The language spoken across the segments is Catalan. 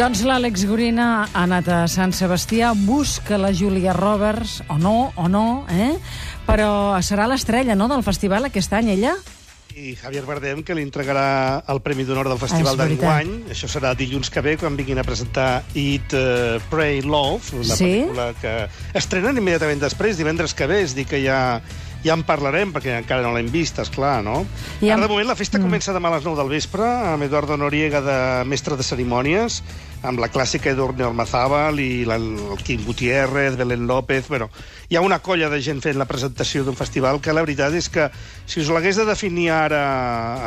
Doncs l'Àlex Gorina ha anat a Sant Sebastià, busca la Júlia Roberts, o no, o no, eh? Però serà l'estrella, no?, del festival aquest any, ella? i Javier Bardem, que li entregarà el Premi d'Honor del Ah, Festival veritat. d'enguany. Això serà dilluns que ve, quan vinguin a presentar Eat, uh, Pray, Love, la Sí? pel·lícula que estrenen immediatament després, divendres que ve, és dir que ja, ja en parlarem, perquè encara no l'hem vist, és clar, no? I Ara, de moment, la festa mm. comença demà a les 9 del vespre, amb Eduardo Noriega, de mestre de cerimònies, amb la clàssica Edurne Ormazábal i la, el Quim Gutiérrez, Belén López... Bueno, hi ha una colla de gent fent la presentació d'un festival que la veritat és que, si us l'hagués de definir ara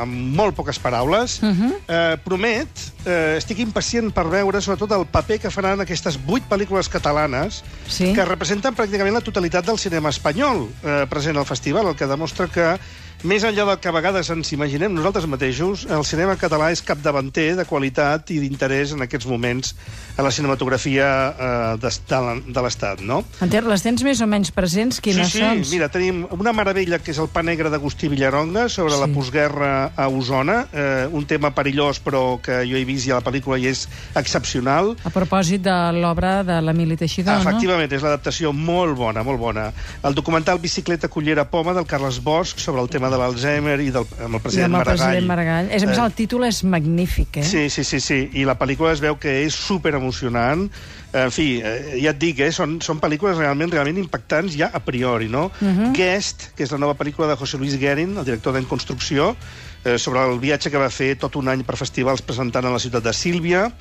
amb molt poques paraules, uh -huh. eh, promet, eh, estic impacient per veure sobretot el paper que faran aquestes vuit pel·lícules catalanes Sí. que representen pràcticament la totalitat del cinema espanyol eh, present al festival, el que demostra que més enllà del que a vegades ens imaginem nosaltres mateixos, el cinema català és capdavanter de qualitat i d'interès en aquests moments a la cinematografia eh, de, l'Estat, no? Enter, les tens més o menys presents? Quines sí, sí, són? mira, tenim una meravella que és el pa negre d'Agustí Villaronga sobre Sí. la postguerra a Osona, eh, un tema perillós però que jo he vist ja a la pel·lícula i és excepcional. A propòsit de l'obra de l'Emili Teixidor, no? Efectivament, és l'adaptació molt bona, molt bona. El documental Bicicleta Cullera Poma del Carles Bosch sobre el tema de l'Alzheimer i del, amb el I president amb el Maragall. president Maragall. És, a més, Eh, el títol és magnífic, eh? Sí, sí, sí, sí. I la pel·lícula es veu que és super emocionant. En fi, eh, ja et dic, eh, són, són pel·lícules realment realment impactants ja a priori, no? Uh. -huh. Guest, que és la nova pel·lícula de José Luis Guerin, el director d'En Construcció, eh, sobre el viatge que va fer tot un any per festivals presentant a la ciutat de Sílvia,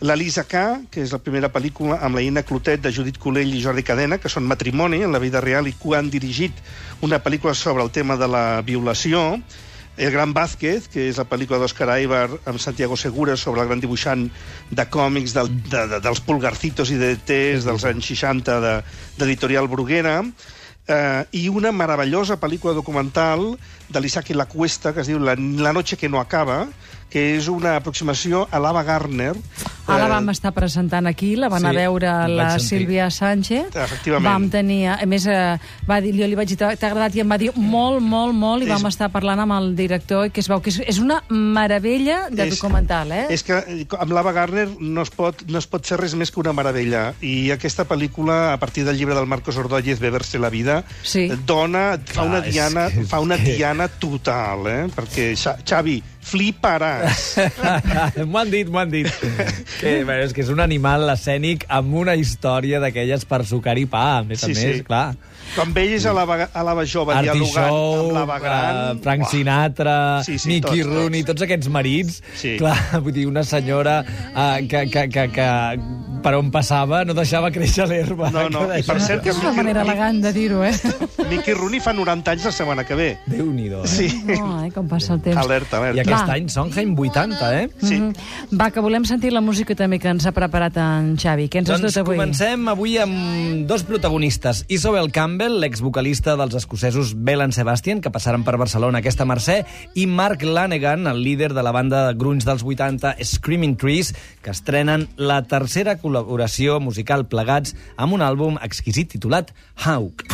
la Lisa K, que és la primera pel·lícula amb la Ina Clotet de Judit Colell i Jordi Cadena, que són matrimoni en la vida real i que han dirigit una pel·lícula sobre el tema de la violació, el Gran Vázquez, que és la pel·lícula d'Òscar Aibar amb Santiago Segura sobre el gran dibuixant de còmics del, de, de, dels Pulgarcitos i DTs dels anys 60 de- d'Editorial Bruguera, eh, i una meravellosa pel·lícula documental de l'Isaac La Cuesta, que es diu La, la noche que no acaba, que és una aproximació a l'Ava Gardner. Ah, la eh, vam estar presentant aquí, la van Sí, a veure la. Sílvia Sánchez. Efectivament. Vam tenir... A més, eh, va dir, jo li vaig dir, "T'ha- agradat? I em va dir molt, molt, molt, i És- vam estar parlant amb el director, i que es veu que és, és una meravella de És- documental, eh? És que eh, amb l'Ava Gardner no es, pot, no es pot ser res més que una meravella. I aquesta pel·lícula, a partir del llibre del Marcos Ordóñez, Beberse la vida, Sí. dona, fa Clar, una és diana, que- fa una diana total, eh? Perquè, Xa- Xavi, fliparàs. m'ho han dit, m'ho han dit. Que, bueno, és que és un animal escènic amb una història d'aquelles per sucar i pa, a més Sí, a sí. més, clar. Quan veies a l'Ava a l'Ava jove dialogant Artichow, amb l'Ava gran... eh, Frank uah. Sinatra, Sí, sí, Mickey tots, Rooney, tots. tots aquests marits. Sí. Clar, vull dir, una senyora uh, que, que, que, que per on passava no deixava créixer l'herba. No, no, i per cert que és una Mickey- manera elegant de dir-ho, eh? Mickey Rooney fa 90 anys la setmana que ve. Déu-n'hi-do, eh? Sí. No, eh, com passa el temps. Alerta, I alerta. aquest Va. any Sondheim 80, eh? Sí. Mhm. Va, que volem sentir la música també que ens ha preparat en Xavi. Què ens has Doncs dut avui? comencem avui amb dos protagonistes. Isabel Campbell, l'exvocalista dels escocesos Bell and Sebastian, que passaren per Barcelona aquesta mercè, i Mark Lanegan, el líder de la banda de grunys dels 80, Screaming Trees, que estrenen la tercera col·laboració musical plegats amb un àlbum exquisit titulat Hawk.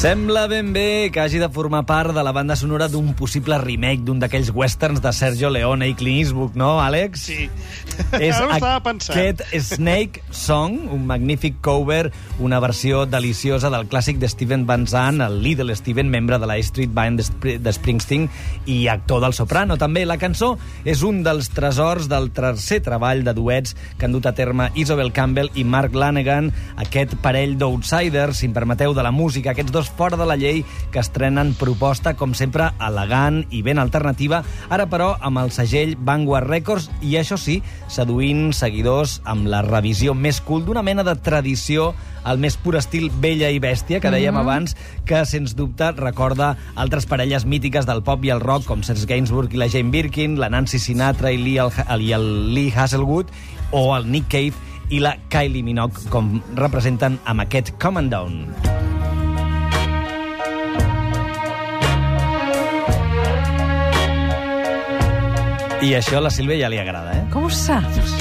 Sembla ben bé que hagi de formar part de la banda sonora d'un possible remake d'un d'aquells westerns de Sergio Leone i Clint Eastwood, no, Àlex? Sí. És Ara ho estava pensant. aquest Snake Song, un magnífic cover, una versió deliciosa del clàssic de Steven Van Zandt, el Little Steven, membre de la Street Band de Springsteen i actor del soprano. També la cançó és un dels tresors del tercer treball de duets que han dut a terme Isabel Campbell i Mark Lanegan, aquest parell d'outsiders, si em permeteu, de la música, aquests dos fora de la llei que estrenen proposta, com sempre, elegant i ben alternativa, ara però amb el segell Vanguard Records i, això sí, seduint seguidors amb la revisió més cool d'una mena de tradició al més pur estil vella i bèstia, que dèiem Mhm. abans, que, sens dubte, recorda altres parelles mítiques del pop i el rock, com Serge Gainsbourg i la Jane Birkin, la Nancy Sinatra i, Lee, el, i el Lee Hasselwood, o el Nick Cave i la Kylie Minogue, com representen amb aquest Come and Down. I això a la Sílvia ja li agrada, eh? Com ho saps?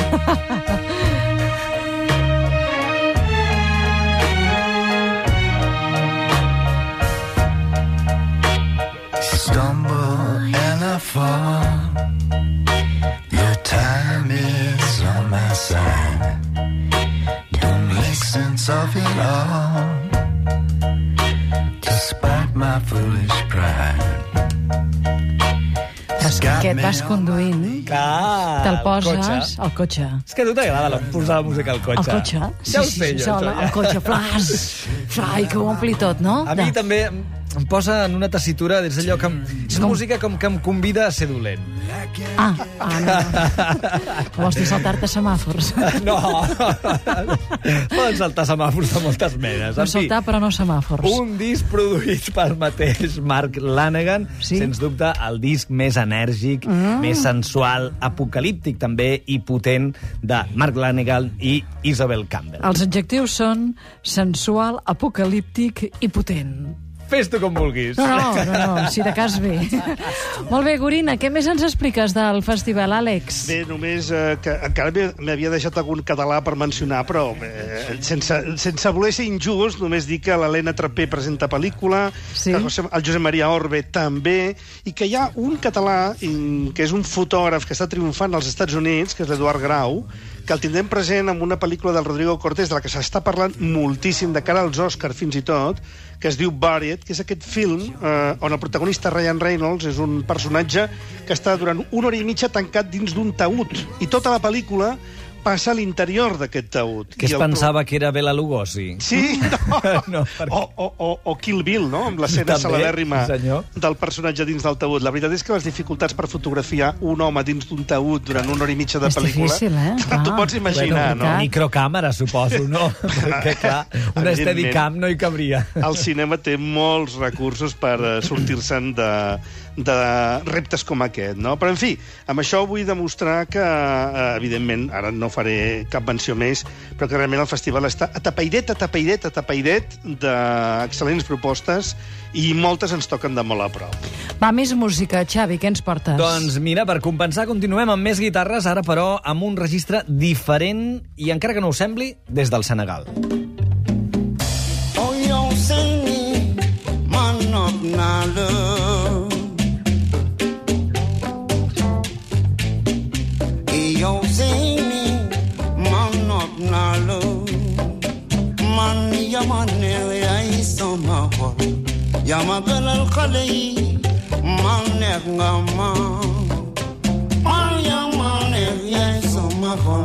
stumble and I fall. Your time is on my side. Don't make sense of it all. Que aquest vas conduint, Clar, te'l el poses cotxe. al cotxe. És que a tu t'agrada la- posar la música al cotxe. Al cotxe? Ja ho sé, jo. sol, això, ja. al cotxe, flas, fly, que ho ompli tot, no? A mi també em- posa en una tessitura des d'allò que... Em, és Com? música com que em convida a ser dolent. Ah, ah no. Vols dir saltar-te semàfors? No! Poden saltar semàfors de moltes menes. No En fi, saltar, però no semàfors. un disc produït pel mateix Mark Lanegan, Sí? sens dubte el disc més enèrgic, mm. més sensual, apocalíptic també i potent de Mark Lanegan i Isabel Campbell. Els adjectius són sensual, apocalíptic i potent. Fes-t'ho com vulguis. No, no, no, no, si de cas bé. Molt bé, Gorina, què més ens expliques del festival, Àlex? Bé, només eh, que encara m'havia deixat algun català per mencionar, però eh, sense, sense voler ser injust, només dir que l'Helena Trapé presenta pel·lícula, Sí. que José, el Josep Maria Orbe també, i que hi ha un català que és un fotògraf que està triomfant als Estats Units, que és l'Eduard Grau, que el tindrem present en una pel·lícula del Rodrigo Cortés, de la que s'està parlant moltíssim de cara als Oscars fins i tot, que es diu Buried, que és aquest film eh, on el protagonista Ryan Reynolds és un personatge que està durant una hora i mitja tancat dins d'un taüt. I tota la pel·lícula passa a l'interior d'aquest taüt. Que es el- pensava que era Bela Lugosi. Sí, no. No, perquè- o, o, o, o Kill Bill, no? Amb l'escena celebèrrima senyor. del personatge dins del taüt. La veritat és que les dificultats per fotografiar un home dins d'un taüt durant una hora i mitja de És pel·lícula... difícil, eh? T'ho pots imaginar, Bueno, no? Microcàmera, suposo, no? Perquè, clar, un. Steadicam no hi cabria. El cinema té molts recursos per eh, sortir-se'n de, de reptes com aquest, no? Però, en fi, amb això vull demostrar que, eh, evidentment, ara no faré cap menció més, però que realment el festival està atapaidet, atapaidet, atapaidet d'excel·lents propostes i moltes ens toquen de molt a prop. Va, més música, Xavi, què ens portes? Doncs mira, per compensar, continuem amb més guitarres, ara però amb un registre diferent i, encara que no ho sembli, des del Senegal. Oh, yow sing me, man of na love. Ho. Ya magal al khalay, man nek ngama. Man ya man ya isama ho.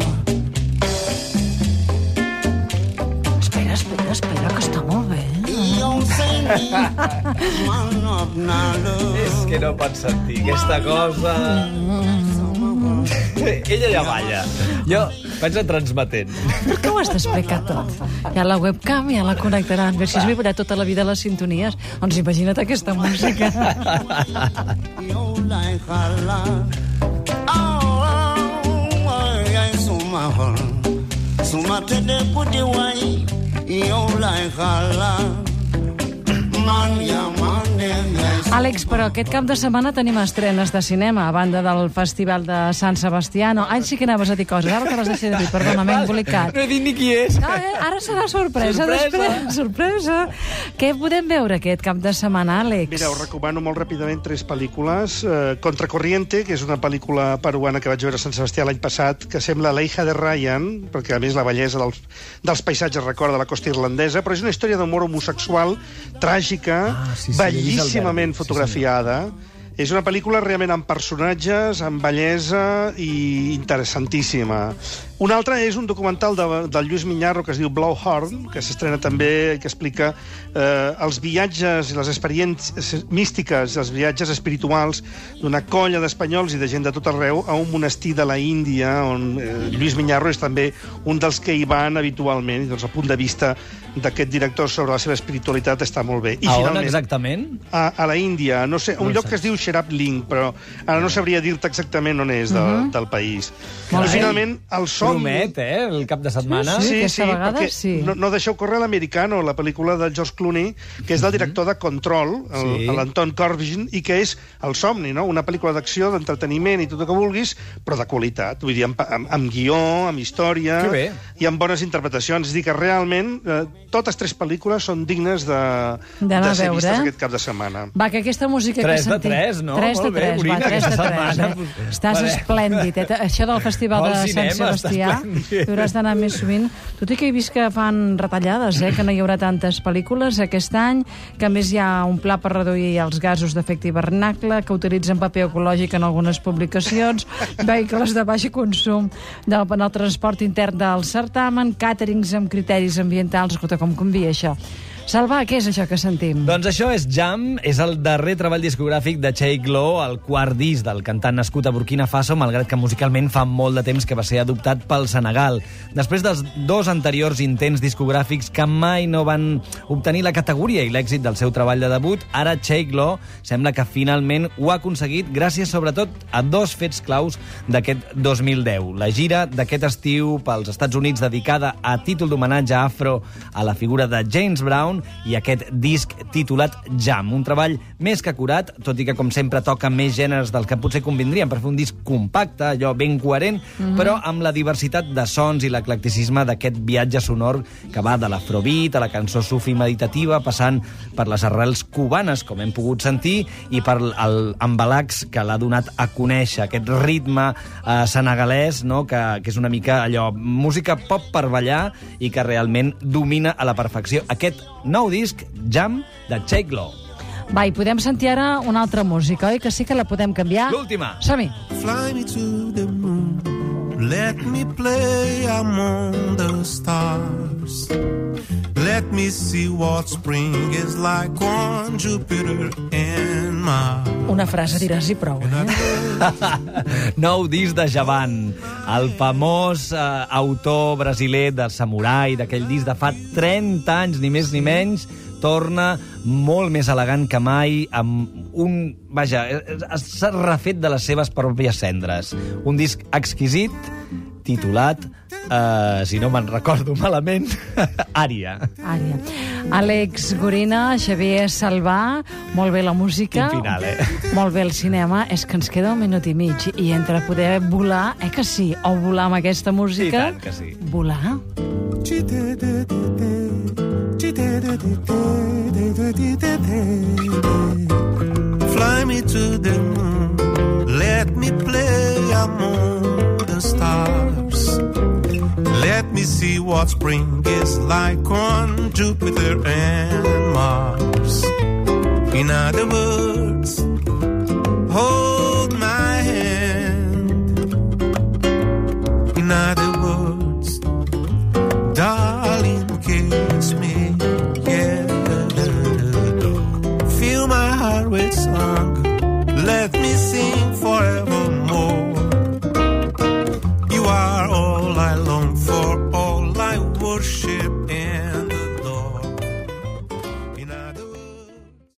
Espera, espera, espera, que està molt bé. És que no pots sentir aquesta cosa... Ella ja balla. Jo vaig a transmetent. Per què ho has d'explicar tot? Hi ha la webcam, ja la connectaran. Si es viurà tota la vida les sintonies, doncs imagina't aquesta música. You like a lot. Oh, oh, yeah, suma hon. Suma te de puti wai. Man, ya man, Àlex, però aquest cap de setmana tenim estrenes de cinema, a banda del Festival de Sant Sebastiano. Ai, sí que anaves a dir coses, ara te les deixé de dir, perdona, m'he embolicat. No he dit ni qui és. No, eh? Ara serà sorpresa, Sorpresa. després. Sorpresa. Què podem veure aquest cap de setmana, Àlex? Mira, us recomano molt ràpidament tres pel·lícules. Eh, Contracorriente, que és una pel·lícula peruana que vaig veure a Sant Sebastià l'any passat, que sembla la hija de Ryan, perquè a més la bellesa dels, dels paisatges recorda la costa irlandesa, però és una història d'humor homosexual tràgica, Ah, sí, sí, bellíssimament verdi, sí, fotografiada. És una pel·lícula realment amb personatges, amb bellesa i interessantíssima. Un altre és un documental de, del Lluís Minyarro que es diu Blowhorn, que s'estrena també i que explica eh, els viatges i les experiències místiques, els viatges espirituals d'una colla d'espanyols i de gent de tot arreu a un monestir de la Índia, on eh, Lluís Minyarro és també un dels que hi van habitualment, i doncs el punt de vista d'aquest director sobre la seva espiritualitat està molt bé. I a on finalment, exactament? a, a la Índia, no sé, un No lloc que es diu Sherab Ling, però ara no sabria dir-te exactament on és de, del país. Molt I bé. finalment, el somni... Promet, eh, el cap de setmana. Sí, aquesta vegada perquè sí. No, no deixeu córrer l'Americano, la pel·lícula del George Clooney, que és del director de Control, el- Sí. l'Anton Corbijn, i que és El somni, no? una pel·lícula d'acció, d'entreteniment i tot el que vulguis, però de qualitat, vull dir, amb, amb, amb guió, amb història Que bé. i amb bones interpretacions. És dir, que realment eh, totes tres pel·lícules són dignes de, de ser veure, vistes aquest cap de setmana. Va, que aquesta música Tres que de sentim... tres, no? Tres de Molt bé, tres, Gorina, va, tres de aquesta tres. setmana, Eh? pues, Estàs esplèndid. Eh? Això del Festival Al de Sant esplèndid. tu hauràs d'anar més sovint. Tot i que he vist que fan retallades, eh? que no hi haurà tantes pel·lícules aquest any, que a més hi ha un pla per reduir els gasos d'efecte hivernacle, que utilitzen paper ecològic en algunes publicacions, vehicles de baix consum del, en el transport intern del certamen, càterings amb criteris ambientals, escolta, com canvia això. Salva, què és això que sentim? Doncs això és Jam, és el darrer treball discogràfic de Cheikh Lo, el quart disc del cantant nascut a Burkina Faso, malgrat que musicalment fa molt de temps que va ser adoptat pel Senegal. Després dels dos anteriors intents discogràfics que mai no van obtenir la categoria i l'èxit del seu treball de debut, ara Cheikh Lo sembla que finalment ho ha aconseguit gràcies sobretot a dos fets claus d'aquest 2010. La gira d'aquest estiu pels Estats Units dedicada a títol d'homenatge afro a la figura de James Brown i aquest disc titulat Jam, un treball més que acurat, tot i que com sempre toca més gèneres dels que potser convindrien per fer un disc compacte, allò ben coherent, mm -hmm. però amb la diversitat de sons i l'eclecticisme d'aquest viatge sonor que va de l'afrobeat a la cançó sufi meditativa, passant per les arrels cubanes, com hem pogut sentir, i per el embalax que l'ha donat a conèixer, aquest ritme eh, senegalès, no? que, que és una mica allò, música pop per ballar i que realment domina a la perfecció. Aquest nou disc, Jam, de Cheikh Lo. Va, i podem sentir ara una altra música, oi? Que sí que la podem canviar. L'última. Som-hi. Fly me to the moon. Let me play among the stars. Let me see what spring is like on Jupiter and Mars. Una frase diràs i prou, eh? nou disc de Javan, el famós eh, autor brasiler de Samurai, d'aquell disc de fa 30 anys, ni més ni menys, torna molt més elegant que mai, amb un... Vaja, eh, eh, s'ha refet de les seves pròpies cendres. Un disc exquisit, titulat, eh, si no me'n recordo malament, Ària. Ària. Àlex Gorina, Xavier Salvà, molt bé la música. Quin final, eh? Molt bé el cinema. És que ens queda un minut i mig. I entre poder volar, eh que sí, o volar amb aquesta música... I tant que sí. Volar. Fly me to the moon. Let me play among the stars. Let me see what spring is like on Jupiter and Mars. In other words, hold